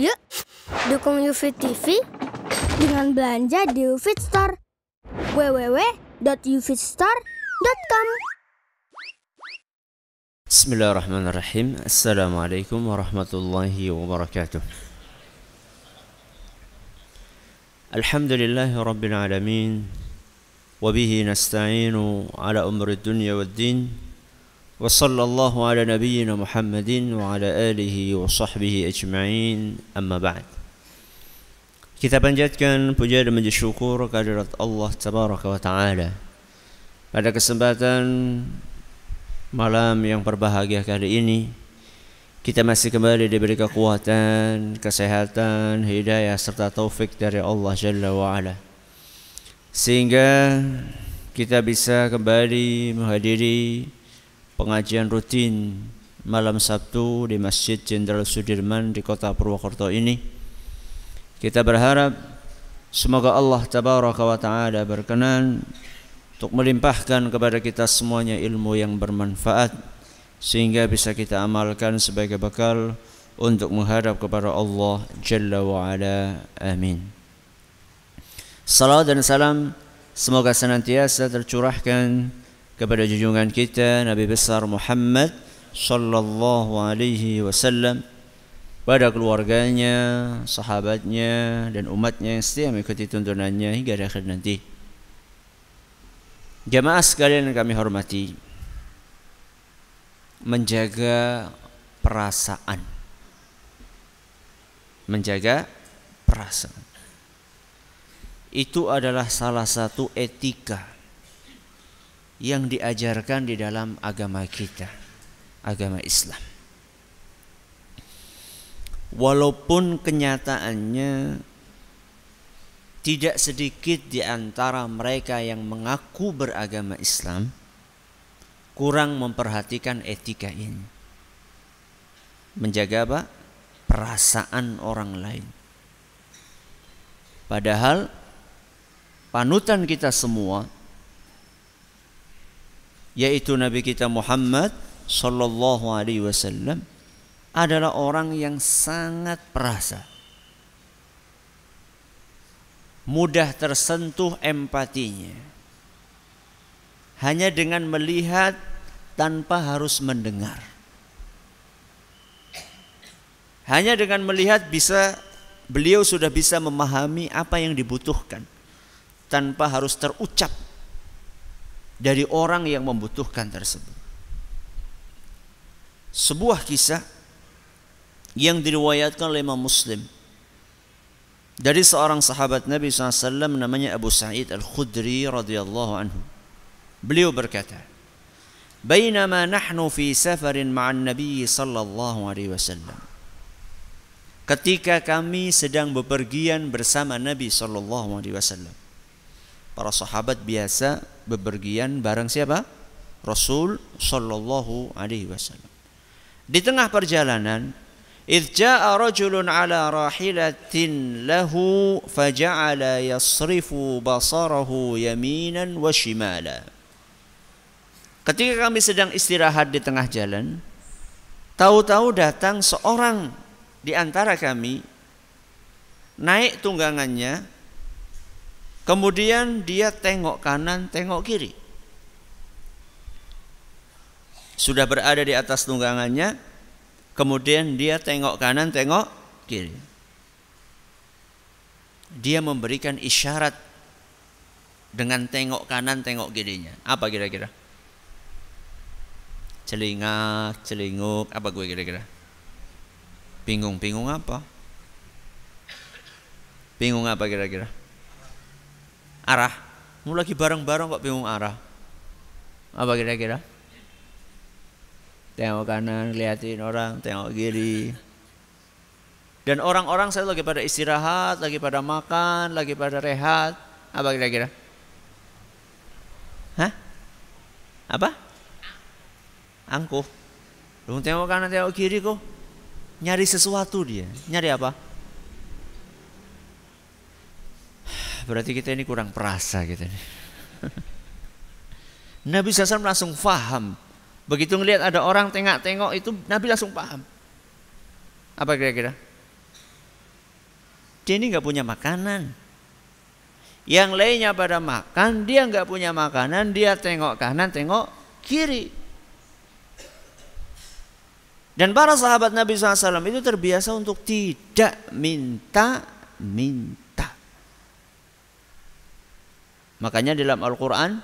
Yuk, dukung UFIT TV dengan belanja di UFIT Store. www.ufitstore.com Bismillahirrahmanirrahim. Assalamualaikum warahmatullahi wabarakatuh. Alhamdulillahi rabbil alamin. Wabihi nasta'inu ala umri dunia wa din. وصلى الله على نبينا محمد وعلى آله وصحبه أجمعين أما بعد Kita panjatkan puja dan puji syukur kehadirat Allah Tabaraka wa Ta'ala Pada kesempatan malam yang berbahagia kali ini Kita masih kembali diberi kekuatan, kesehatan, hidayah serta taufik dari Allah Jalla wa Ala Sehingga kita bisa kembali menghadiri pengajian rutin malam Sabtu di Masjid Jenderal Sudirman di kota Purwokerto ini. Kita berharap semoga Allah Tabaraka wa Ta'ala berkenan untuk melimpahkan kepada kita semuanya ilmu yang bermanfaat sehingga bisa kita amalkan sebagai bekal untuk menghadap kepada Allah Jalla wa Ala. Amin. Salam dan salam semoga senantiasa tercurahkan kepada junjungan kita Nabi besar Muhammad sallallahu alaihi wasallam pada keluarganya, sahabatnya dan umatnya yang setia mengikuti tuntunannya hingga akhir nanti. Jamaah sekalian yang kami hormati, menjaga perasaan. Menjaga perasaan. Itu adalah salah satu etika yang diajarkan di dalam agama kita, agama Islam. Walaupun kenyataannya tidak sedikit di antara mereka yang mengaku beragama Islam kurang memperhatikan etika ini. Menjaga apa? Perasaan orang lain. Padahal panutan kita semua yaitu Nabi kita Muhammad sallallahu alaihi wasallam adalah orang yang sangat perasa. Mudah tersentuh empatinya. Hanya dengan melihat tanpa harus mendengar. Hanya dengan melihat bisa beliau sudah bisa memahami apa yang dibutuhkan tanpa harus terucap dari orang yang membutuhkan tersebut. Sebuah kisah yang diriwayatkan oleh Imam Muslim dari seorang sahabat Nabi SAW namanya Abu Sa'id Al-Khudri radhiyallahu anhu. Beliau berkata, "Bainama nahnu fi safarin ma'an Nabi sallallahu alaihi wasallam." Ketika kami sedang bepergian bersama Nabi sallallahu alaihi wasallam. Para sahabat biasa bepergian bareng siapa? Rasul sallallahu alaihi wasallam. Di tengah perjalanan, idh jaa rajulun ala rahilatin lahu faja'ala yasrifu basarahu yaminan wa shimala. Ketika kami sedang istirahat di tengah jalan, tahu-tahu datang seorang di antara kami naik tunggangannya Kemudian dia tengok kanan, tengok kiri. Sudah berada di atas tunggangannya, kemudian dia tengok kanan, tengok kiri. Dia memberikan isyarat dengan tengok kanan, tengok kirinya. Apa kira-kira? Celingak, celinguk, apa gue kira-kira? Bingung, bingung apa? Bingung apa kira-kira? Arah. Mau lagi bareng-bareng kok bingung arah. Apa kira-kira? Tengok kanan, liatin orang, tengok kiri. Dan orang-orang saya lagi pada istirahat, lagi pada makan, lagi pada rehat. Apa kira-kira? Hah? Apa? Angkuh. Lu tengok kanan, tengok kiri kok. Nyari sesuatu dia. Nyari apa? Berarti kita ini kurang perasa gitu. Nabi SAW langsung faham. Begitu ngelihat ada orang tengok-tengok itu Nabi langsung paham. Apa kira-kira? dia ini nggak punya makanan. Yang lainnya pada makan, dia nggak punya makanan, dia tengok kanan, tengok kiri. Dan para sahabat Nabi SAW itu terbiasa untuk tidak minta-minta. Makanya dalam Al-Quran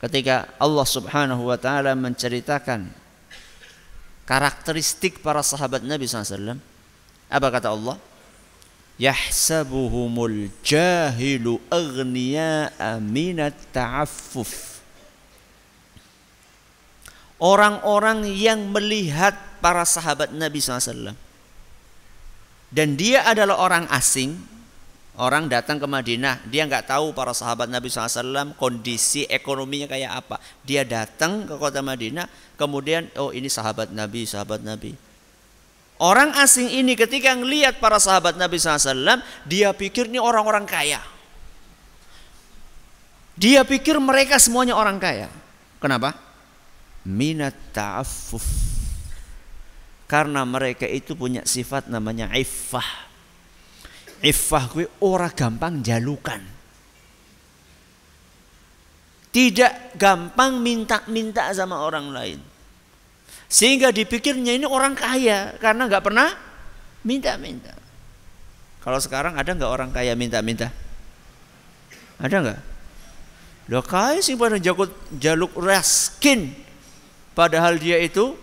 ketika Allah Subhanahu wa taala menceritakan karakteristik para sahabat Nabi SAW apa kata Allah? Yahsabuhumul jahilu aghniya'a minat ta'affuf. Orang-orang yang melihat para sahabat Nabi SAW dan dia adalah orang asing orang datang ke Madinah dia nggak tahu para sahabat Nabi SAW kondisi ekonominya kayak apa dia datang ke kota Madinah kemudian oh ini sahabat Nabi sahabat Nabi Orang asing ini ketika ngelihat para sahabat Nabi SAW, dia pikir ini orang-orang kaya. Dia pikir mereka semuanya orang kaya. Kenapa? Minat ta'affuf. Karena mereka itu punya sifat namanya iffah. Iffah gue orang gampang jalukan. Tidak gampang minta-minta sama orang lain. Sehingga dipikirnya ini orang kaya karena nggak pernah minta-minta. Kalau sekarang ada nggak orang kaya minta-minta? Ada nggak? Lo kaya sih pada jaluk, jaluk raskin. Padahal dia itu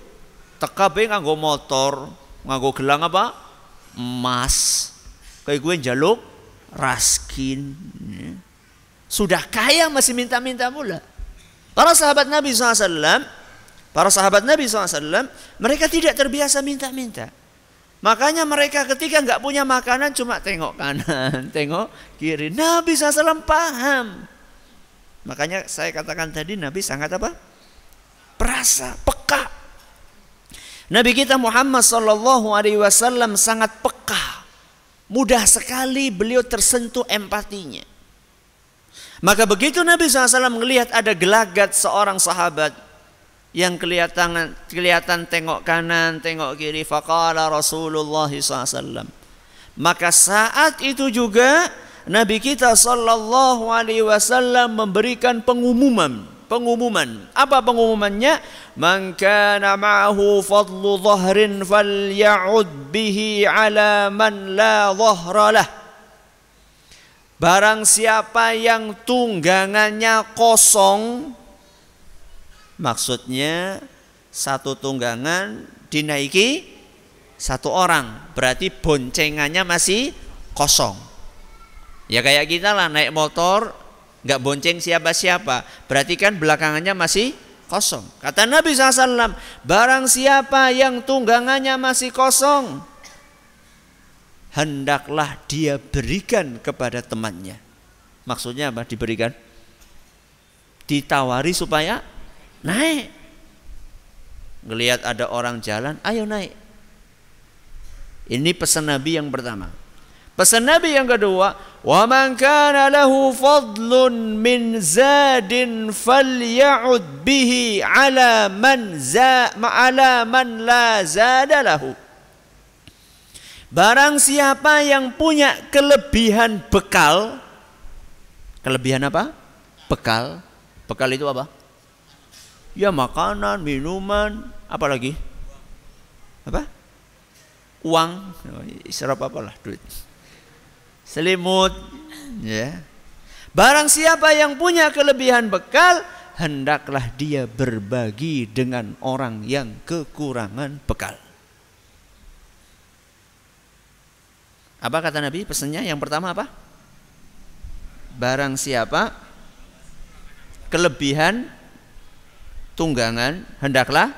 tekabe nganggo motor, nganggo gelang apa? Emas. Kayak gue jaluk raskin. Sudah kaya masih minta-minta pula. Para sahabat Nabi SAW Para sahabat Nabi SAW, mereka tidak terbiasa minta-minta. Makanya mereka ketika nggak punya makanan cuma tengok kanan, tengok kiri. Nabi SAW paham. Makanya saya katakan tadi Nabi sangat apa? Perasa, peka. Nabi kita Muhammad Wasallam sangat peka. Mudah sekali beliau tersentuh empatinya. Maka begitu Nabi SAW melihat ada gelagat seorang sahabat yang kelihatan kelihatan tengok kanan, tengok kiri. Faqala Rasulullah SAW. Maka saat itu juga Nabi kita sallallahu alaihi wasallam memberikan pengumuman, pengumuman. Apa pengumumannya? Man kana ma'ahu fadlu dhahrin falya'ud bihi ala man la dhahra lah. Barang siapa yang tunggangannya kosong, Maksudnya satu tunggangan dinaiki satu orang, berarti boncengannya masih kosong. Ya kayak kita lah naik motor nggak bonceng siapa-siapa, berarti kan belakangannya masih kosong. Kata Nabi SAW, barang siapa yang tunggangannya masih kosong, hendaklah dia berikan kepada temannya. Maksudnya apa? Diberikan? Ditawari supaya Naik. Ngelihat ada orang jalan, ayo naik. Ini pesan Nabi yang pertama. Pesan Nabi yang kedua, "Wa man kana lahu fadlun min zadin falya'ud bihi 'ala man za ma'ala man la zada lahu." Barang siapa yang punya kelebihan bekal, kelebihan apa? Bekal. Bekal itu apa? Ya makanan, minuman, apa lagi? Apa? Uang, serap apalah duit. Selimut, ya. Barang siapa yang punya kelebihan bekal, hendaklah dia berbagi dengan orang yang kekurangan bekal. Apa kata Nabi pesannya? Yang pertama apa? Barang siapa kelebihan tunggangan hendaklah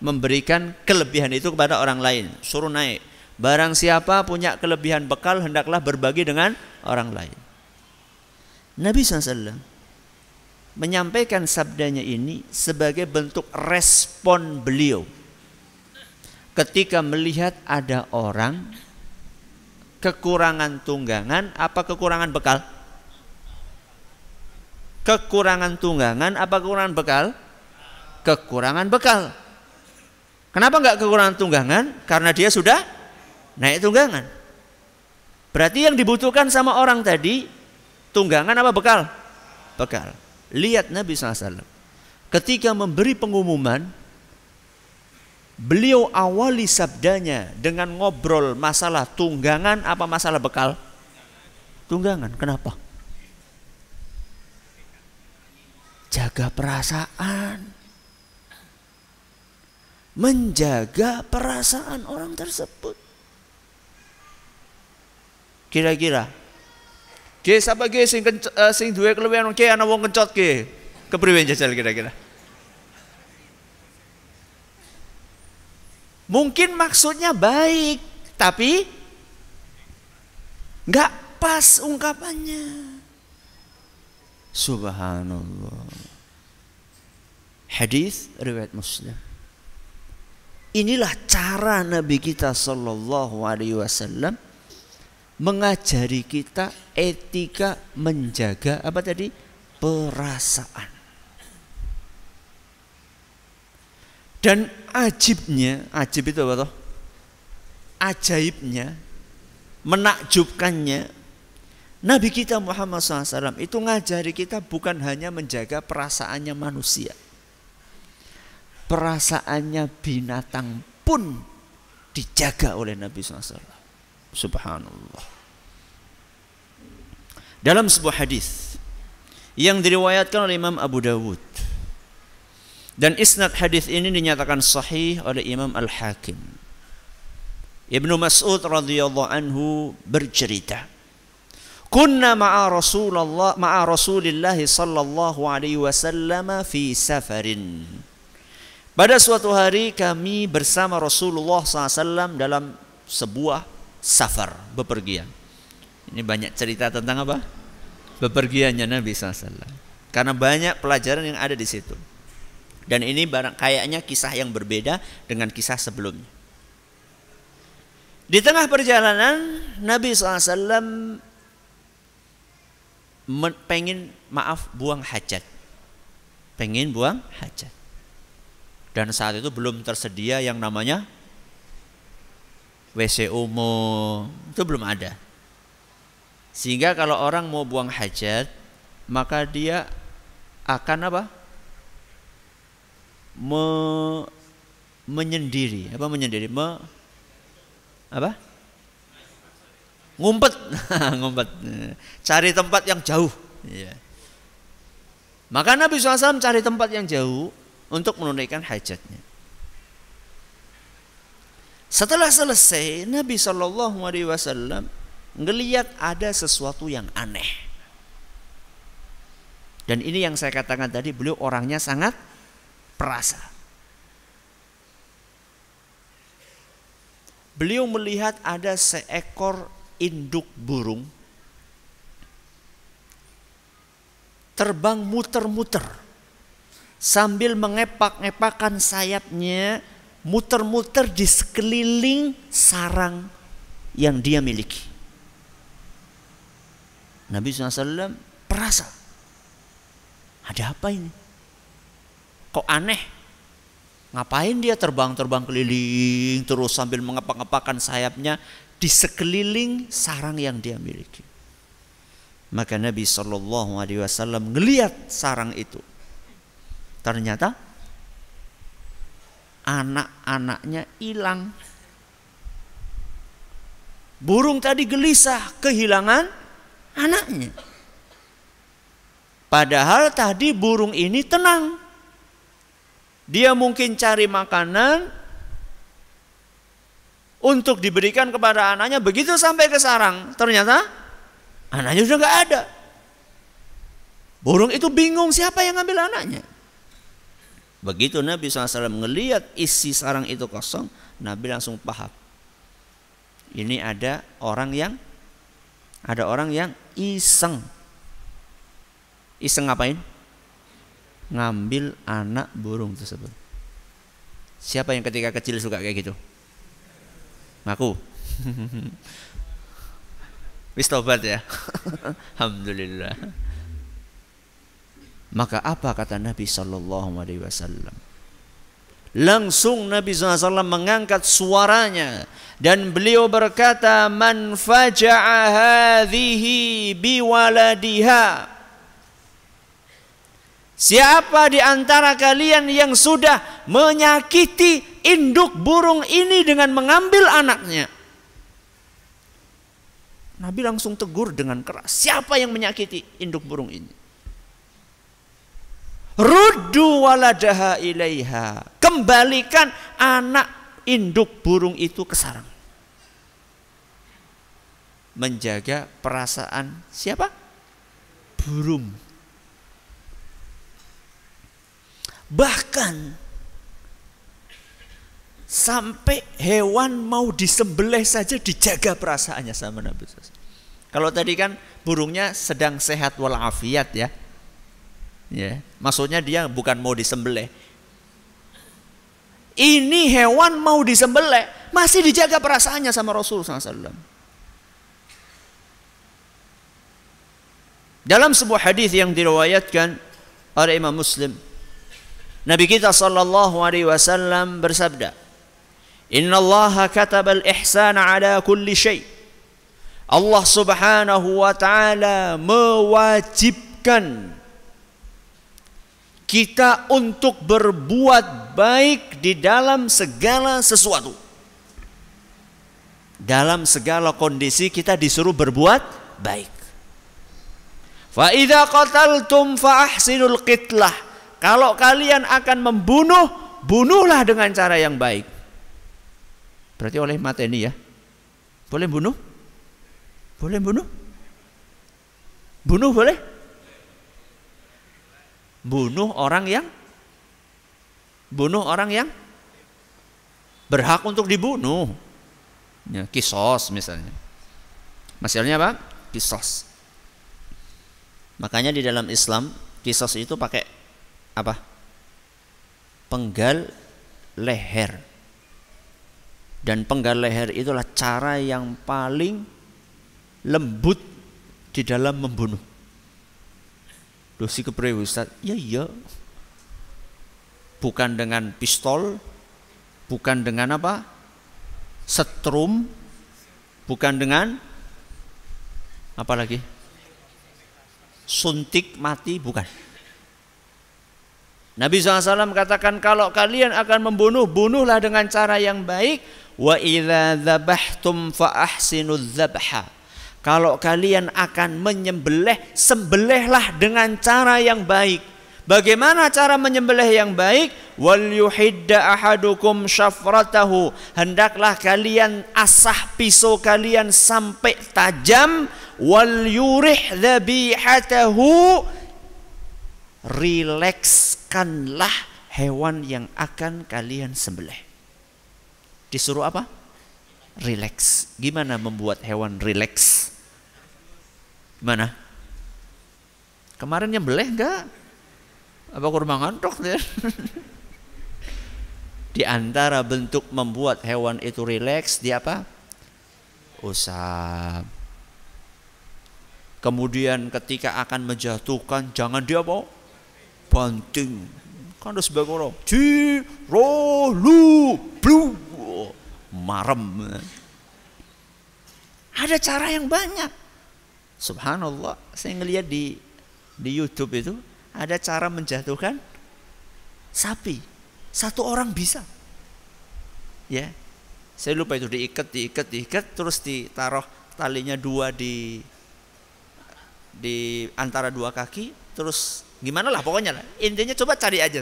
memberikan kelebihan itu kepada orang lain suruh naik barang siapa punya kelebihan bekal hendaklah berbagi dengan orang lain Nabi SAW menyampaikan sabdanya ini sebagai bentuk respon beliau ketika melihat ada orang kekurangan tunggangan apa kekurangan bekal kekurangan tunggangan apa kekurangan bekal kekurangan bekal. Kenapa enggak kekurangan tunggangan? Karena dia sudah naik tunggangan. Berarti yang dibutuhkan sama orang tadi tunggangan apa bekal? Bekal. Lihat Nabi SAW. Ketika memberi pengumuman, beliau awali sabdanya dengan ngobrol masalah tunggangan apa masalah bekal? Tunggangan. Kenapa? Jaga perasaan. Menjaga perasaan orang tersebut. Kira-kira Ge siapa ge sing uh, sing duwe kelebihan ge ana wong kencot ge. Kepriwe jajal kira-kira? Mungkin maksudnya baik, tapi nggak pas ungkapannya. Subhanallah. Hadis riwayat Muslim. Inilah cara Nabi kita sallallahu alaihi wasallam mengajari kita etika menjaga apa tadi? Perasaan. Dan ajibnya ajib itu apa toh? Ajaibnya menakjubkannya. Nabi kita Muhammad SAW itu ngajari kita bukan hanya menjaga perasaannya manusia. Perasaannya binatang pun dijaga oleh Nabi SAW Subhanallah. Dalam sebuah hadis yang diriwayatkan oleh Imam Abu Dawud dan isnad hadis ini dinyatakan sahih oleh Imam Al-Hakim. Ibnu Mas'ud radhiyallahu anhu bercerita, "Kunna ma'a Rasulullah ma'a Rasulillah sallallahu alaihi wasallam fi safarin." Pada suatu hari kami bersama Rasulullah SAW dalam sebuah safar, bepergian. Ini banyak cerita tentang apa? Bepergiannya Nabi SAW. Karena banyak pelajaran yang ada di situ. Dan ini barang kayaknya kisah yang berbeda dengan kisah sebelumnya. Di tengah perjalanan Nabi SAW pengen maaf buang hajat. Pengen buang hajat. Dan saat itu belum tersedia yang namanya WC umum itu belum ada. Sehingga kalau orang mau buang hajat, maka dia akan apa? Me, menyendiri, apa menyendiri? Me, apa? Ngumpet, ngumpet. Cari tempat yang jauh. Ya. Maka Nabi SAW cari tempat yang jauh untuk menunaikan hajatnya. Setelah selesai, Nabi Shallallahu Alaihi Wasallam ngeliat ada sesuatu yang aneh. Dan ini yang saya katakan tadi, beliau orangnya sangat perasa. Beliau melihat ada seekor induk burung terbang muter-muter sambil mengepak-ngepakkan sayapnya muter-muter di sekeliling sarang yang dia miliki. Nabi SAW perasa. Ada apa ini? Kok aneh? Ngapain dia terbang-terbang keliling terus sambil mengepak-ngepakkan sayapnya di sekeliling sarang yang dia miliki. Maka Nabi Shallallahu Alaihi Wasallam ngelihat sarang itu. Ternyata anak-anaknya hilang. Burung tadi gelisah kehilangan anaknya. Padahal tadi burung ini tenang. Dia mungkin cari makanan untuk diberikan kepada anaknya. Begitu sampai ke sarang, ternyata anaknya sudah nggak ada. Burung itu bingung siapa yang ngambil anaknya. Begitu Nabi SAW melihat isi sarang itu kosong, Nabi langsung paham. Ini ada orang yang ada orang yang iseng. Iseng ngapain? Ngambil anak burung tersebut. Siapa yang ketika kecil suka kayak gitu? Ngaku. Wis tobat ya. Alhamdulillah. Maka apa kata Nabi Shallallahu Alaihi Wasallam? Langsung Nabi SAW mengangkat suaranya dan beliau berkata man faja'a hadhihi biwaladiha Siapa di antara kalian yang sudah menyakiti induk burung ini dengan mengambil anaknya? Nabi langsung tegur dengan keras. Siapa yang menyakiti induk burung ini? Ruddu waladaha ilaiha. Kembalikan anak induk burung itu ke sarang. Menjaga perasaan siapa? Burung. Bahkan sampai hewan mau disembelih saja dijaga perasaannya sama Nabi Kalau tadi kan burungnya sedang sehat walafiat ya. Ya, maksudnya dia bukan mau disembelih. Ini hewan mau disembelih, masih dijaga perasaannya sama Rasul SAW. Dalam sebuah hadis yang diriwayatkan oleh Imam Muslim, Nabi kita sallallahu alaihi wasallam bersabda, "Inna Allah kataba al-ihsan ala kulli syai." Allah Subhanahu wa taala mewajibkan kita untuk berbuat baik di dalam segala sesuatu. Dalam segala kondisi kita disuruh berbuat baik. Fa idza qataltum fa ahsinul qitlah. Kalau kalian akan membunuh, bunuhlah dengan cara yang baik. Berarti oleh mata ini ya. Boleh bunuh? Boleh bunuh? Bunuh boleh? Bunuh orang yang bunuh orang yang berhak untuk dibunuh. Ya, kisos misalnya. Masalahnya apa? Kisos. Makanya di dalam Islam kisos itu pakai apa? Penggal leher. Dan penggal leher itulah cara yang paling lembut di dalam membunuh. Dosi kepriwe Ustaz? Ya iya. Bukan dengan pistol, bukan dengan apa? Setrum, bukan dengan apa lagi? Suntik mati, bukan. Nabi SAW katakan kalau kalian akan membunuh, bunuhlah dengan cara yang baik. Wa idza dzabhtum fa ahsinu dzabha kalau kalian akan menyembelih, sembelihlah dengan cara yang baik. Bagaimana cara menyembelih yang baik? Wal yuhidda ahadukum syafratahu. Hendaklah kalian asah pisau kalian sampai tajam. Wal yurih dhabihatahu. Rilekskanlah hewan yang akan kalian sembelih. Disuruh apa? Relax. Gimana membuat hewan relax? Gimana? Kemarin nyembelih enggak? Apa kurma ngantuk ya? Di antara bentuk membuat hewan itu rileks dia apa? Usap. Kemudian ketika akan menjatuhkan jangan dia apa? Banting. Kan ada sebagai orang. Ci, lu, blu. Marem. Ada cara yang banyak. Subhanallah, saya ngelihat di di YouTube itu ada cara menjatuhkan sapi. Satu orang bisa. Ya. Saya lupa itu diikat, diikat, diikat terus ditaruh talinya dua di di antara dua kaki terus gimana lah pokoknya lah. Intinya coba cari aja.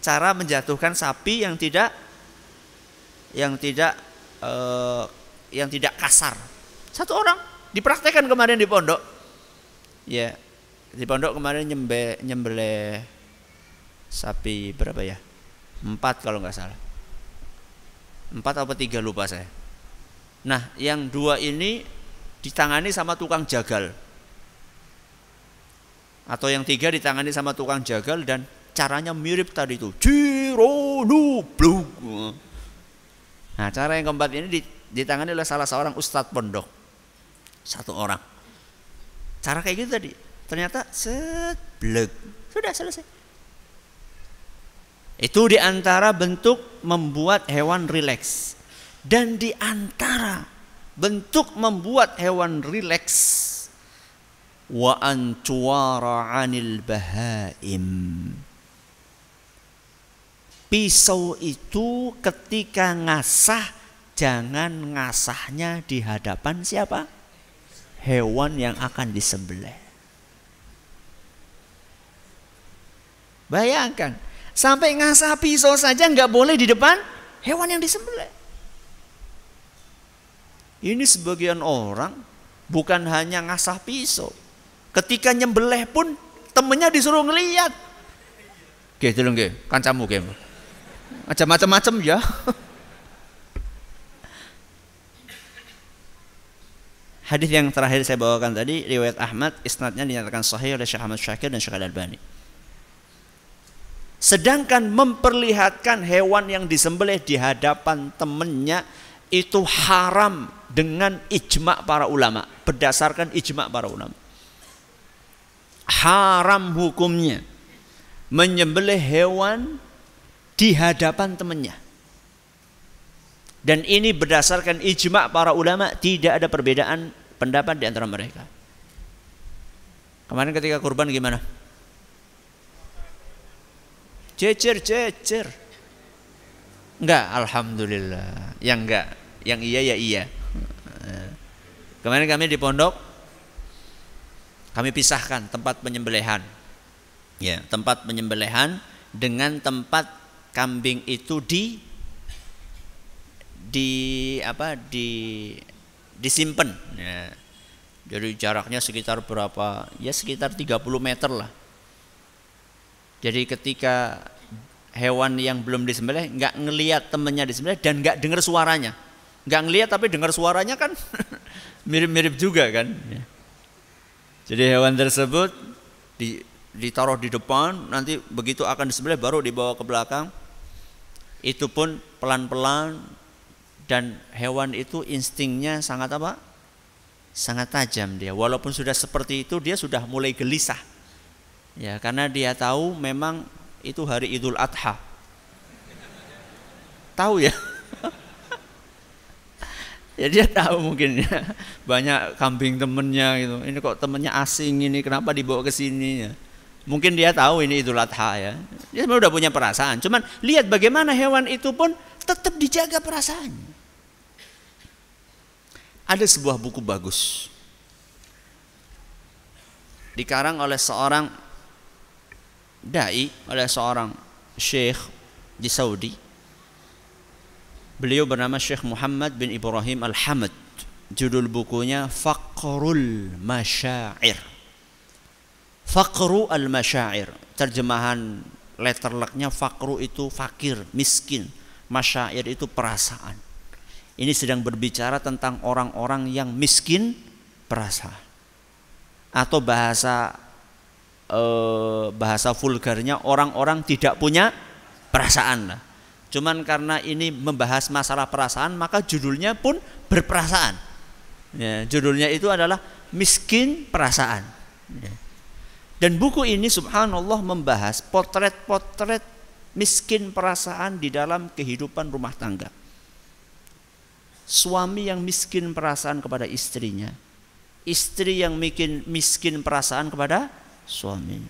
Cara menjatuhkan sapi yang tidak yang tidak uh, yang tidak kasar. Satu orang. Dipraktekkan kemarin di pondok. Ya di pondok kemarin nyembe nyembelih sapi berapa ya? Empat kalau nggak salah. Empat atau tiga lupa saya. Nah yang dua ini ditangani sama tukang jagal. Atau yang tiga ditangani sama tukang jagal dan caranya mirip tadi itu. Cironu blue nah cara yang keempat ini ditangani oleh salah seorang ustadz pondok satu orang. Cara kayak gitu tadi. Ternyata set bleg. Sudah selesai. Itu di antara bentuk membuat hewan rileks. Dan di antara bentuk membuat hewan rileks wa antuara anil bahaim. Pisau itu ketika ngasah jangan ngasahnya di hadapan siapa? Hewan yang akan disembelih. Bayangkan, sampai ngasah pisau saja nggak boleh di depan hewan yang disembelih. Ini sebagian orang bukan hanya ngasah pisau. Ketika nyembelih pun temennya disuruh ngeliat. Oke, dulu nggih, kancamu nggih. Macam-macam ya. Hadis yang terakhir saya bawakan tadi riwayat Ahmad isnadnya dinyatakan sahih oleh Syekh Ahmad Syakir dan Syekh Al-Albani. Sedangkan memperlihatkan hewan yang disembelih di hadapan temannya itu haram dengan ijma para ulama, berdasarkan ijma para ulama. Haram hukumnya menyembelih hewan di hadapan temannya. Dan ini berdasarkan ijma para ulama tidak ada perbedaan pendapat di antara mereka. Kemarin ketika kurban gimana? Cecer, cecer. Enggak, alhamdulillah. Yang enggak, yang iya ya iya. Kemarin kami di pondok kami pisahkan tempat penyembelihan. Ya, tempat penyembelihan dengan tempat kambing itu di di apa di disimpan ya. Jadi jaraknya sekitar berapa? Ya sekitar 30 meter lah. Jadi ketika hewan yang belum disembelih nggak ngelihat temennya disembelih dan nggak dengar suaranya. Nggak ngelihat tapi dengar suaranya kan mirip-mirip juga kan. Ya. Jadi hewan tersebut di, ditaruh di depan, nanti begitu akan disembelih baru dibawa ke belakang. Itu pun pelan-pelan dan hewan itu instingnya sangat apa? Sangat tajam dia. Walaupun sudah seperti itu dia sudah mulai gelisah. Ya, karena dia tahu memang itu hari Idul Adha. Tahu ya? ya dia tahu mungkin ya banyak kambing temennya gitu ini kok temennya asing ini kenapa dibawa ke sini ya mungkin dia tahu ini Idul Adha ya. Dia sebenarnya udah punya perasaan. Cuman lihat bagaimana hewan itu pun tetap dijaga perasaannya. Ada sebuah buku bagus. Dikarang oleh seorang dai oleh seorang syekh di Saudi. Beliau bernama Syekh Muhammad bin Ibrahim Al-Hamad. Judul bukunya Faqrul Masyair Faqru al-Masyair terjemahan letterleknya fakru itu fakir miskin masyair itu perasaan ini sedang berbicara tentang orang-orang yang miskin perasaan atau bahasa eh, bahasa vulgarnya orang-orang tidak punya perasaan. Cuman karena ini membahas masalah perasaan maka judulnya pun berperasaan. Ya, judulnya itu adalah miskin perasaan. Ya. Dan buku ini subhanallah membahas potret-potret miskin perasaan di dalam kehidupan rumah tangga suami yang miskin perasaan kepada istrinya, istri yang miskin miskin perasaan kepada suaminya.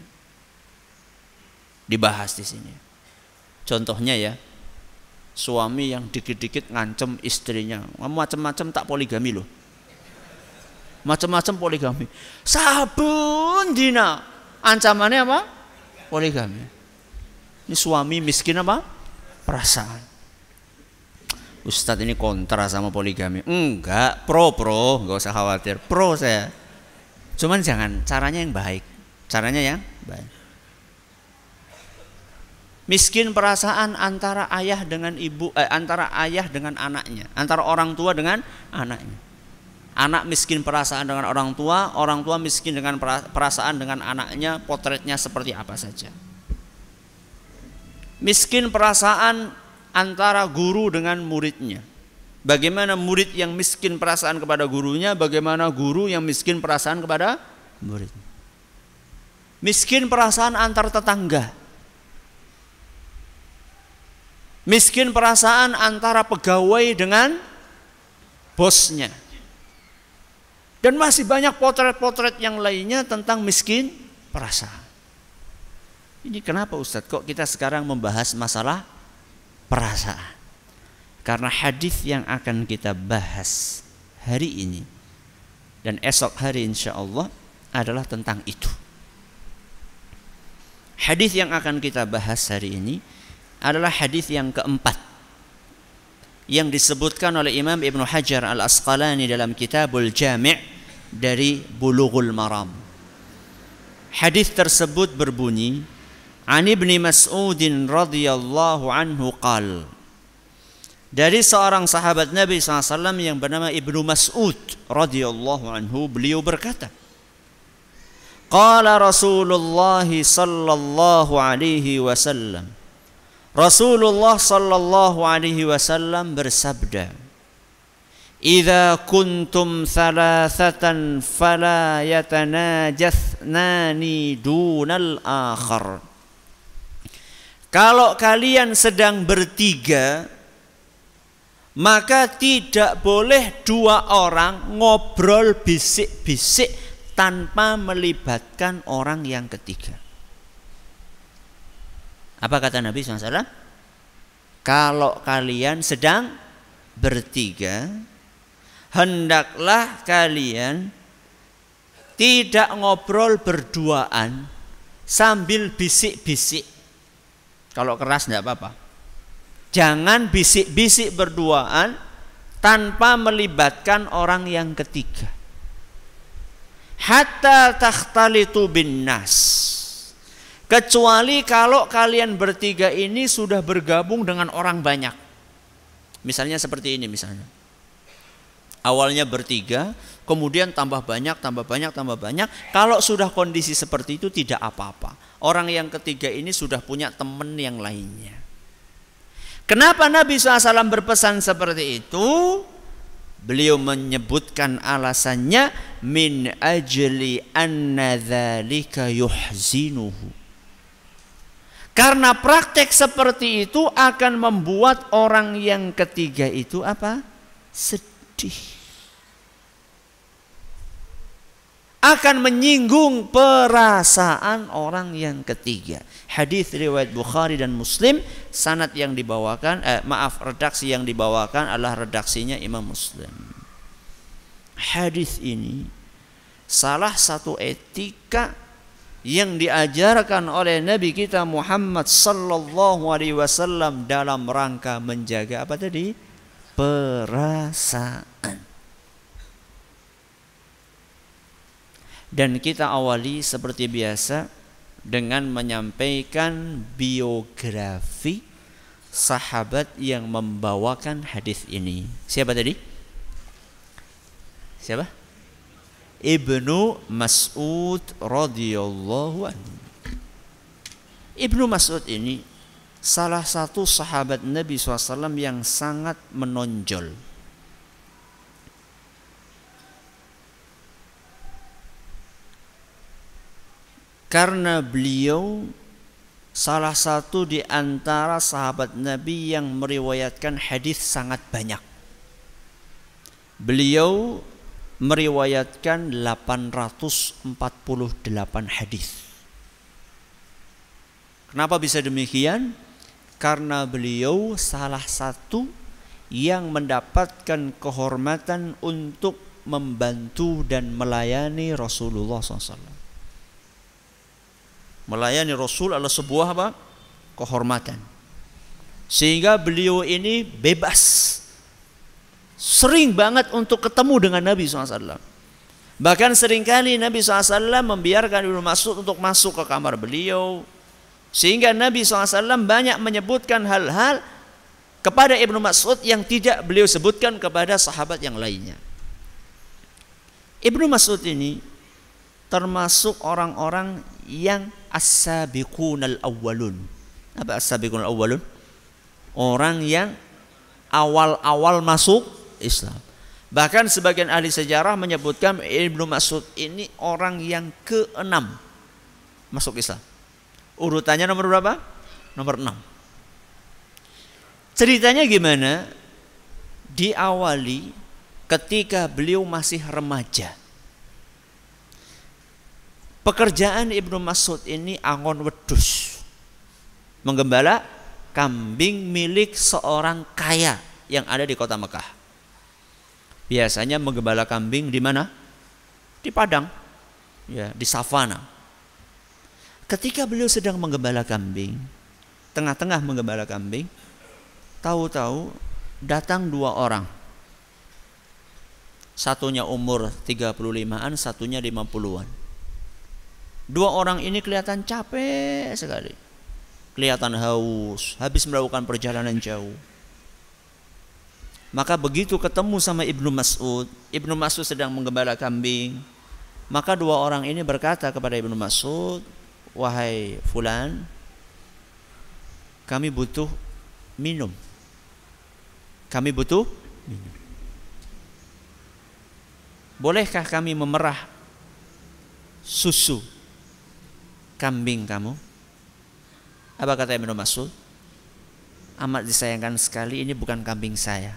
Dibahas di sini. Contohnya ya, suami yang dikit-dikit ngancem istrinya, macam-macam tak poligami loh. Macam-macam poligami. Sabun dina ancamannya apa? Poligami. Ini suami miskin apa? Perasaan. Ustadz ini kontra sama poligami. Enggak, pro pro, enggak usah khawatir. Pro saya. Cuman jangan caranya yang baik. Caranya yang baik. Miskin perasaan antara ayah dengan ibu, eh, antara ayah dengan anaknya, antara orang tua dengan anaknya. Anak miskin perasaan dengan orang tua, orang tua miskin dengan perasaan dengan anaknya, potretnya seperti apa saja. Miskin perasaan antara guru dengan muridnya. Bagaimana murid yang miskin perasaan kepada gurunya, bagaimana guru yang miskin perasaan kepada murid. Miskin perasaan antar tetangga. Miskin perasaan antara pegawai dengan bosnya. Dan masih banyak potret-potret yang lainnya tentang miskin perasaan. Ini kenapa Ustadz kok kita sekarang membahas masalah perasaan? Karena hadis yang akan kita bahas hari ini dan esok hari insya Allah adalah tentang itu. Hadis yang akan kita bahas hari ini adalah hadis yang keempat yang disebutkan oleh Imam Ibn Hajar Al Asqalani dalam Kitabul Jami' dari Bulughul Maram. Hadis tersebut berbunyi, "An Ibni Mas'udin radhiyallahu anhu qala dari seorang sahabat Nabi SAW yang bernama Ibnu Mas'ud radhiyallahu anhu beliau berkata Qala Rasulullah sallallahu alaihi wasallam Rasulullah sallallahu alaihi wasallam bersabda Idza kuntum thalathatan fala yatanajathnani dunal akhar Kalau kalian sedang bertiga maka tidak boleh dua orang ngobrol bisik-bisik tanpa melibatkan orang yang ketiga. Apa kata Nabi SAW? Kalau kalian sedang bertiga, hendaklah kalian tidak ngobrol berduaan sambil bisik-bisik. Kalau keras tidak apa-apa. Jangan bisik-bisik berduaan tanpa melibatkan orang yang ketiga. Hatta takhtalitu bin nas. Kecuali kalau kalian bertiga ini sudah bergabung dengan orang banyak. Misalnya seperti ini misalnya. Awalnya bertiga, kemudian tambah banyak, tambah banyak, tambah banyak. Kalau sudah kondisi seperti itu tidak apa-apa. Orang yang ketiga ini sudah punya teman yang lainnya. Kenapa Nabi SAW berpesan seperti itu? Beliau menyebutkan alasannya min ajli anna dzalika yuhzinuhu. Karena praktek seperti itu akan membuat orang yang ketiga itu apa? Sedih. Akan menyinggung perasaan orang yang ketiga. Hadis riwayat Bukhari dan Muslim, sanad yang dibawakan eh, maaf redaksi yang dibawakan adalah redaksinya Imam Muslim. Hadis ini salah satu etika yang diajarkan oleh Nabi kita Muhammad sallallahu alaihi wasallam dalam rangka menjaga apa tadi? Perasaan. Dan kita awali seperti biasa dengan menyampaikan biografi sahabat yang membawakan hadis ini. Siapa tadi? Siapa? Ibnu Mas'ud radhiyallahu anhu. Ibnu Mas'ud ini salah satu sahabat Nabi SAW yang sangat menonjol karena beliau salah satu di antara sahabat Nabi yang meriwayatkan hadis sangat banyak. Beliau meriwayatkan 848 hadis. Kenapa bisa demikian? Karena beliau salah satu yang mendapatkan kehormatan untuk membantu dan melayani Rasulullah SAW. Melayani Rasul adalah sebuah apa? Kehormatan. Sehingga beliau ini bebas. Sering banget untuk ketemu dengan Nabi SAW. Bahkan sering kali Nabi SAW membiarkan Ibnu Mas'ud untuk masuk ke kamar beliau. Sehingga Nabi SAW banyak menyebutkan hal-hal kepada Ibnu Mas'ud yang tidak beliau sebutkan kepada sahabat yang lainnya. Ibnu Mas'ud ini termasuk orang-orang yang as-sabiqun al-awwalun. Apa as-sabiqun al-awwalun? Orang yang awal-awal masuk Islam. Bahkan sebagian ahli sejarah menyebutkan Ibnu Mas'ud ini orang yang keenam masuk Islam. Urutannya nomor berapa? Nomor enam. Ceritanya gimana? Diawali ketika beliau masih remaja. Pekerjaan Ibnu Mas'ud ini angon wedus. Menggembala kambing milik seorang kaya yang ada di kota Mekah. Biasanya menggembala kambing di mana? Di padang. Ya, di savana. Ketika beliau sedang menggembala kambing, tengah-tengah menggembala kambing, tahu-tahu datang dua orang. Satunya umur 35-an, satunya 50-an. Dua orang ini kelihatan capek sekali. Kelihatan haus, habis melakukan perjalanan jauh. Maka begitu ketemu sama Ibnu Mas'ud, Ibnu Mas'ud sedang menggembala kambing. Maka dua orang ini berkata kepada Ibnu Mas'ud, "Wahai fulan, kami butuh minum. Kami butuh minum. Bolehkah kami memerah susu kambing kamu?" Apa kata Ibnu Mas'ud? Amat disayangkan sekali ini bukan kambing saya.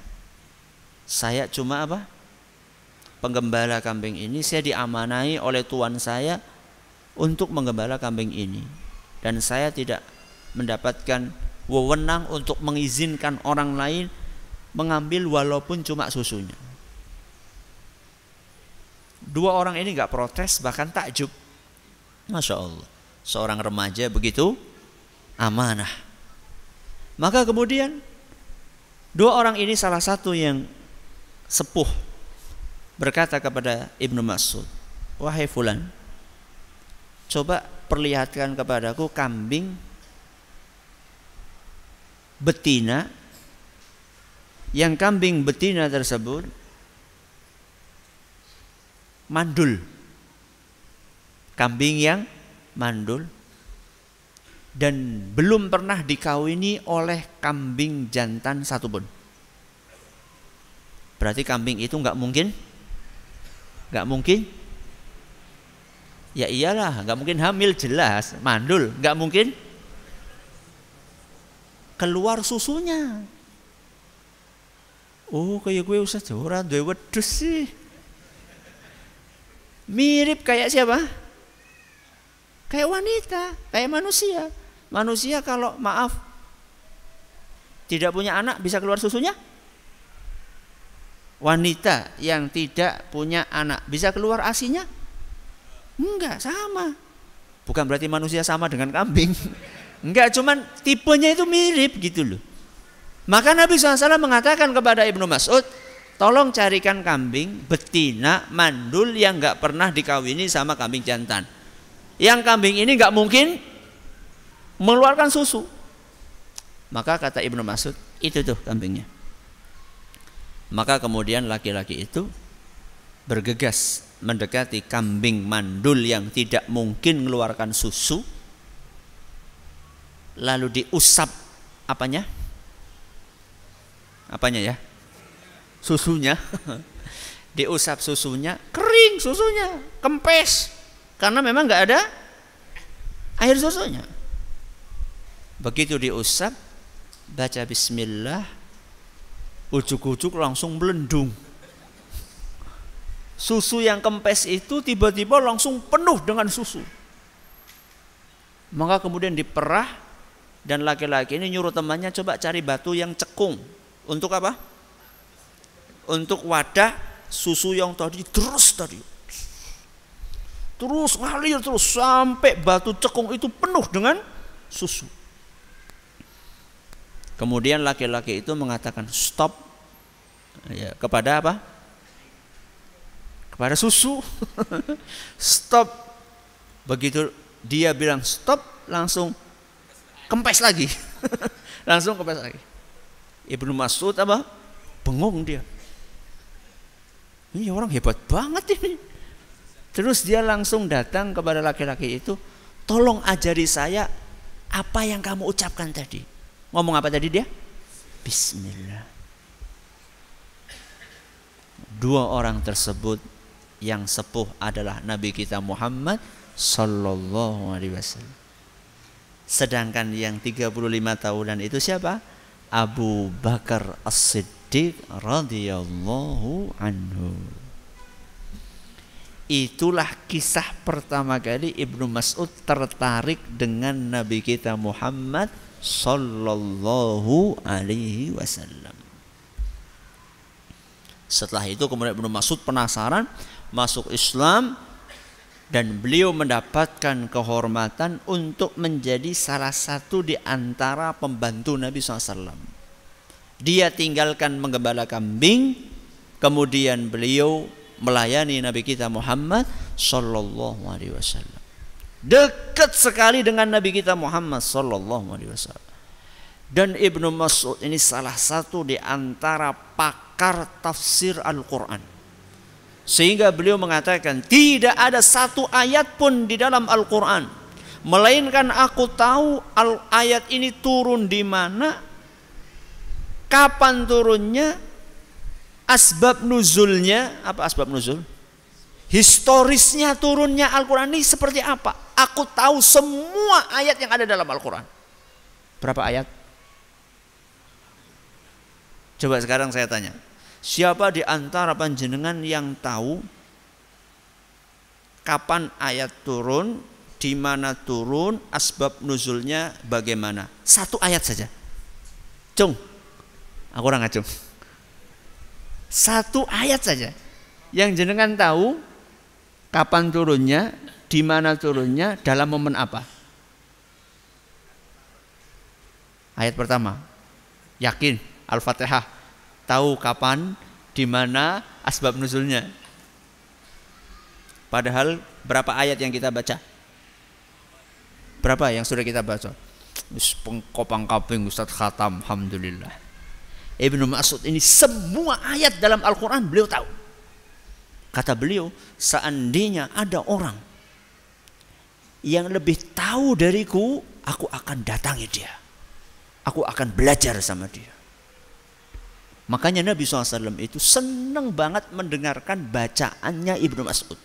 Saya cuma apa? Penggembala kambing ini saya diamanai oleh tuan saya untuk menggembala kambing ini dan saya tidak mendapatkan wewenang untuk mengizinkan orang lain mengambil walaupun cuma susunya. Dua orang ini nggak protes bahkan takjub. Masya Allah. Seorang remaja begitu amanah. Maka kemudian dua orang ini salah satu yang sepuh berkata kepada Ibnu Mas'ud, "Wahai fulan, coba perlihatkan kepadaku kambing betina yang kambing betina tersebut mandul. Kambing yang mandul dan belum pernah dikawini oleh kambing jantan satupun. Berarti kambing itu nggak mungkin, nggak mungkin. Ya iyalah, nggak mungkin hamil jelas, mandul, nggak mungkin keluar susunya. Oh kayak gue usah ora duwe wedhus sih. Mirip kayak siapa? Kayak wanita, kayak manusia. Manusia kalau maaf tidak punya anak bisa keluar susunya? Wanita yang tidak punya anak bisa keluar asinya? Enggak, sama. Bukan berarti manusia sama dengan kambing. Enggak, cuman tipenya itu mirip gitu loh. Maka Nabi SAW mengatakan kepada Ibnu Mas'ud, tolong carikan kambing betina mandul yang enggak pernah dikawini sama kambing jantan. Yang kambing ini enggak mungkin mengeluarkan susu. Maka kata Ibnu Mas'ud, itu tuh kambingnya. Maka kemudian laki-laki itu bergegas mendekati kambing mandul yang tidak mungkin mengeluarkan susu lalu diusap apanya? Apanya ya? Susunya. diusap susunya, kering susunya, kempes. Karena memang nggak ada air susunya. Begitu diusap, baca bismillah, ujuk-ujuk langsung melendung. Susu yang kempes itu tiba-tiba langsung penuh dengan susu. Maka kemudian diperah dan laki-laki ini nyuruh temannya coba cari batu yang cekung. Untuk apa? Untuk wadah susu yang tadi terus tadi. Terus ngalir terus sampai batu cekung itu penuh dengan susu. Kemudian laki-laki itu mengatakan stop ya, kepada apa? Kepada susu. stop. Begitu dia bilang stop, langsung kempes lagi. langsung kempes lagi. Ibnu Mas'ud apa? Bengong dia. Ini orang hebat banget ini. Terus dia langsung datang kepada laki-laki itu, tolong ajari saya apa yang kamu ucapkan tadi. Ngomong apa tadi dia? Bismillah. Dua orang tersebut yang sepuh adalah Nabi kita Muhammad sallallahu alaihi wasallam. Sedangkan yang 35 tahunan itu siapa? Abu Bakar As-Siddiq radhiyallahu anhu. Itulah kisah pertama kali Ibnu Mas'ud tertarik dengan Nabi kita Muhammad sallallahu alaihi wasallam. Setelah itu kemudian Ibnu Mas'ud penasaran masuk Islam dan beliau mendapatkan kehormatan untuk menjadi salah satu di antara pembantu Nabi SAW. Dia tinggalkan menggembala kambing, kemudian beliau melayani Nabi kita Muhammad sallallahu alaihi wasallam. Dekat sekali dengan Nabi kita Muhammad sallallahu alaihi wasallam. Dan Ibnu Mas'ud ini salah satu di antara pakar tafsir Al-Qur'an. Sehingga beliau mengatakan tidak ada satu ayat pun di dalam Al-Qur'an melainkan aku tahu al ayat ini turun di mana kapan turunnya asbab nuzulnya apa asbab nuzul? Historisnya turunnya Al-Quran ini seperti apa? Aku tahu semua ayat yang ada dalam Al-Quran. Berapa ayat? Coba sekarang saya tanya. Siapa di antara panjenengan yang tahu kapan ayat turun, di mana turun, asbab nuzulnya bagaimana? Satu ayat saja. Cung. Aku orang ngacung. Satu ayat saja. Yang jenengan tahu kapan turunnya, di mana turunnya, dalam momen apa? Ayat pertama. Yakin Al-Fatihah. Tahu kapan, di mana, asbab nuzulnya. Padahal berapa ayat yang kita baca? Berapa yang sudah kita baca? Pengkopang kaping Ustaz Khatam, Alhamdulillah. Ibnu Mas'ud ini semua ayat dalam Al-Quran beliau tahu. Kata beliau, seandainya ada orang yang lebih tahu dariku, aku akan datangi dia. Aku akan belajar sama dia. Makanya Nabi SAW itu senang banget mendengarkan bacaannya Ibnu Mas'ud.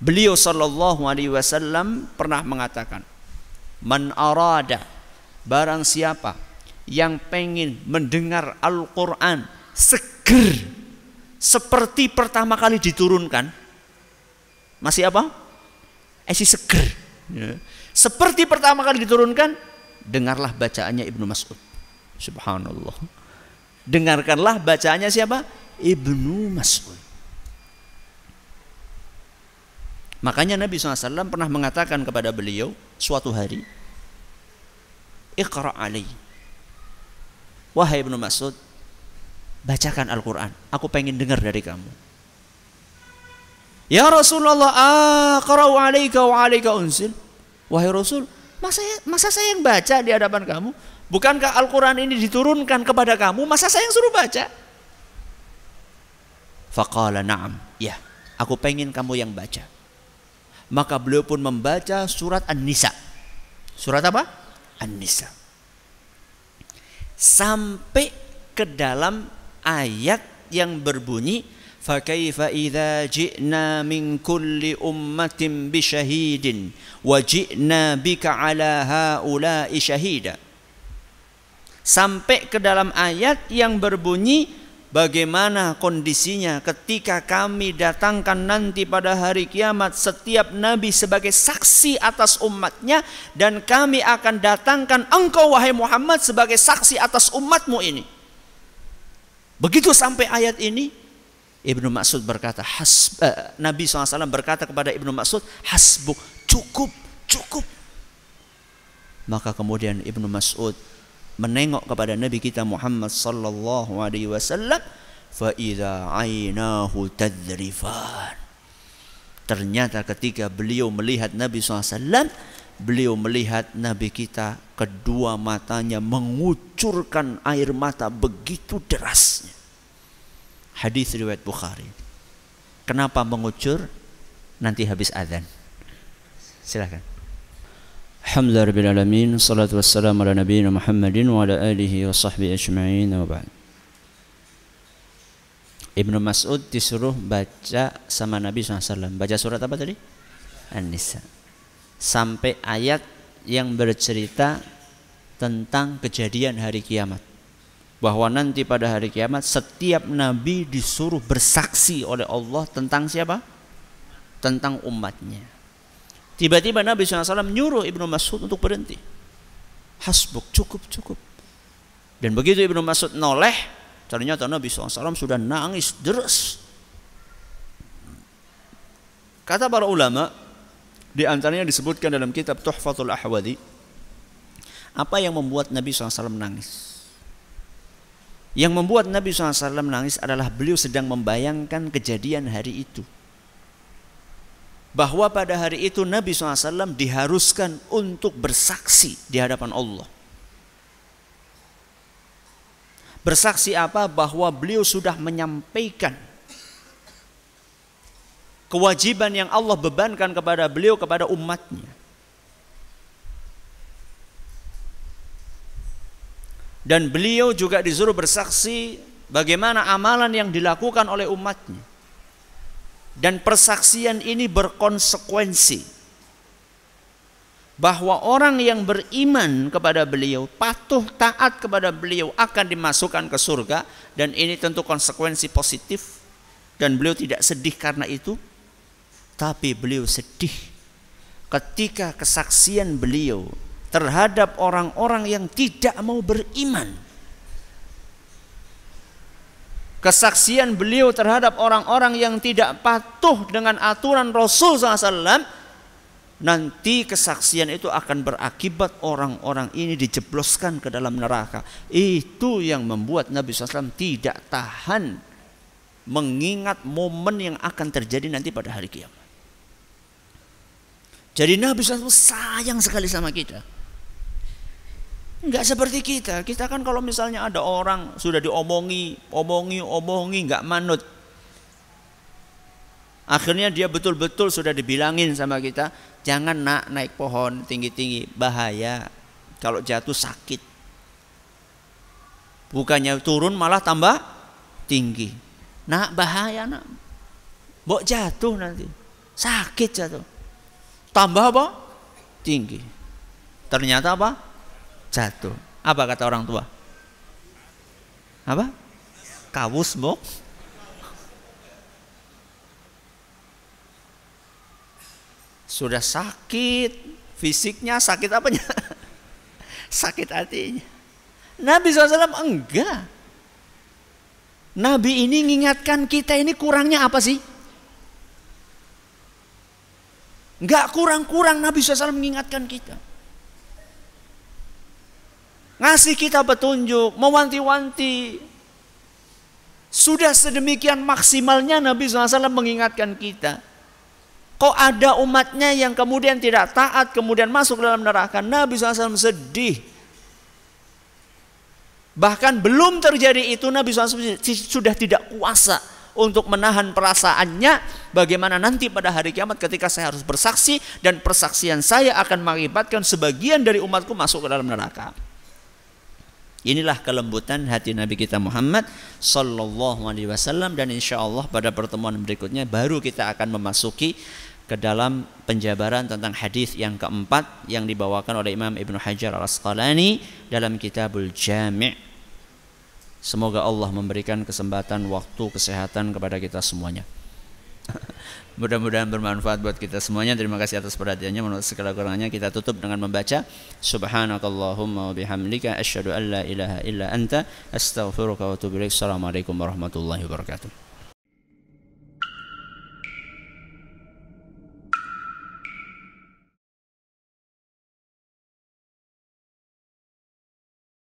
Beliau Sallallahu Alaihi Wasallam pernah mengatakan, "Man arada barang siapa yang pengen mendengar Al-Quran seger seperti pertama kali diturunkan masih apa? Esi seger ya. seperti pertama kali diturunkan dengarlah bacaannya Ibnu Mas'ud subhanallah dengarkanlah bacaannya siapa? Ibnu Mas'ud makanya Nabi SAW pernah mengatakan kepada beliau suatu hari Iqra' alaihi Wahai Ibnu Mas'ud, bacakan Al-Quran. Aku pengen dengar dari kamu. Ya Rasulullah, aqra'u alaika wa alaika unzil. Wahai Rasul, masa, masa saya yang baca di hadapan kamu? Bukankah Al-Quran ini diturunkan kepada kamu? Masa saya yang suruh baca? Faqala na'am. Ya, aku pengen kamu yang baca. Maka beliau pun membaca surat An-Nisa. Surat apa? An-Nisa sampai ke dalam ayat yang berbunyi ji'na min kulli ummatin bi syahidin wa ji'na bika ala haula'i syahida sampai ke dalam ayat yang berbunyi Bagaimana kondisinya ketika kami datangkan nanti pada hari kiamat setiap nabi sebagai saksi atas umatnya dan kami akan datangkan engkau wahai Muhammad sebagai saksi atas umatmu ini. Begitu sampai ayat ini Ibnu Mas'ud berkata hasb, eh, Nabi SAW berkata kepada Ibnu Mas'ud hasbuk cukup cukup maka kemudian Ibnu Mas'ud menengok kepada Nabi kita Muhammad sallallahu alaihi wasallam fa idza ainahu tadrifan. Ternyata ketika beliau melihat Nabi SAW beliau melihat Nabi kita kedua matanya mengucurkan air mata begitu derasnya. Hadis riwayat Bukhari. Kenapa mengucur? Nanti habis adzan silakan Alhamdulillah Rabbil Alamin Salatu wassalamu ala nabiyina Muhammadin Wa ala alihi wa sahbihi ajma'in Wa ba'd Ibnu Mas'ud disuruh baca sama Nabi SAW Baca surat apa tadi? An-Nisa Sampai ayat yang bercerita tentang kejadian hari kiamat. Bahwa nanti pada hari kiamat setiap nabi disuruh bersaksi oleh Allah tentang siapa? Tentang umatnya. Tiba-tiba Nabi SAW menyuruh Ibnu Mas'ud untuk berhenti. Hasbuk, cukup, cukup. Dan begitu Ibnu Mas'ud noleh, ternyata Nabi SAW sudah nangis deras. Kata para ulama, di antaranya disebutkan dalam kitab Tuhfatul Ahwadi, apa yang membuat Nabi SAW nangis? Yang membuat Nabi SAW nangis adalah beliau sedang membayangkan kejadian hari itu. Bahwa pada hari itu Nabi SAW diharuskan untuk bersaksi di hadapan Allah. Bersaksi apa? Bahwa beliau sudah menyampaikan kewajiban yang Allah bebankan kepada beliau kepada umatnya. Dan beliau juga disuruh bersaksi bagaimana amalan yang dilakukan oleh umatnya. Dan persaksian ini berkonsekuensi bahwa orang yang beriman kepada beliau, patuh taat kepada beliau akan dimasukkan ke surga dan ini tentu konsekuensi positif dan beliau tidak sedih karena itu tapi beliau sedih ketika kesaksian beliau terhadap orang-orang yang tidak mau beriman. Kesaksian beliau terhadap orang-orang yang tidak patuh dengan aturan Rasul SAW nanti kesaksian itu akan berakibat orang-orang ini dijebloskan ke dalam neraka. Itu yang membuat Nabi SAW tidak tahan mengingat momen yang akan terjadi nanti pada hari kiamat. Jadi Nabi SAW sayang sekali sama kita. Enggak seperti kita. Kita kan kalau misalnya ada orang sudah diomongi, omongi, omongi, enggak manut. Akhirnya dia betul-betul sudah dibilangin sama kita, jangan nak naik pohon tinggi-tinggi, bahaya. Kalau jatuh sakit. Bukannya turun malah tambah tinggi. Nak bahaya nak. Bok jatuh nanti. Sakit jatuh. Tambah apa? Tinggi. Ternyata apa? Jatuh. Apa kata orang tua? Apa? Kawus, Bok. Sudah sakit, fisiknya sakit apanya? sakit hatinya. Nabi SAW enggak. Nabi ini mengingatkan kita ini kurangnya apa sih? Enggak kurang-kurang Nabi SAW mengingatkan kita ngasih kita petunjuk, mewanti-wanti. Sudah sedemikian maksimalnya Nabi SAW mengingatkan kita. Kok ada umatnya yang kemudian tidak taat, kemudian masuk dalam neraka. Nabi SAW sedih. Bahkan belum terjadi itu Nabi SAW sudah tidak kuasa untuk menahan perasaannya bagaimana nanti pada hari kiamat ketika saya harus bersaksi dan persaksian saya akan mengakibatkan sebagian dari umatku masuk ke dalam neraka. Inilah kelembutan hati Nabi kita Muhammad sallallahu alaihi wasallam dan insya Allah pada pertemuan berikutnya baru kita akan memasuki ke dalam penjabaran tentang hadis yang keempat yang dibawakan oleh Imam Ibnu Hajar Al Asqalani dalam Kitabul Jami'. Semoga Allah memberikan kesempatan waktu kesehatan kepada kita semuanya. Mudah-mudahan bermanfaat buat kita semuanya. Terima kasih atas perhatiannya. Menurut segala kurangnya kita tutup dengan membaca Subhanakallahumma wa bihamdika asyhadu an la ilaha illa anta astaghfiruka wa atubu ilaik. Assalamualaikum warahmatullahi wabarakatuh.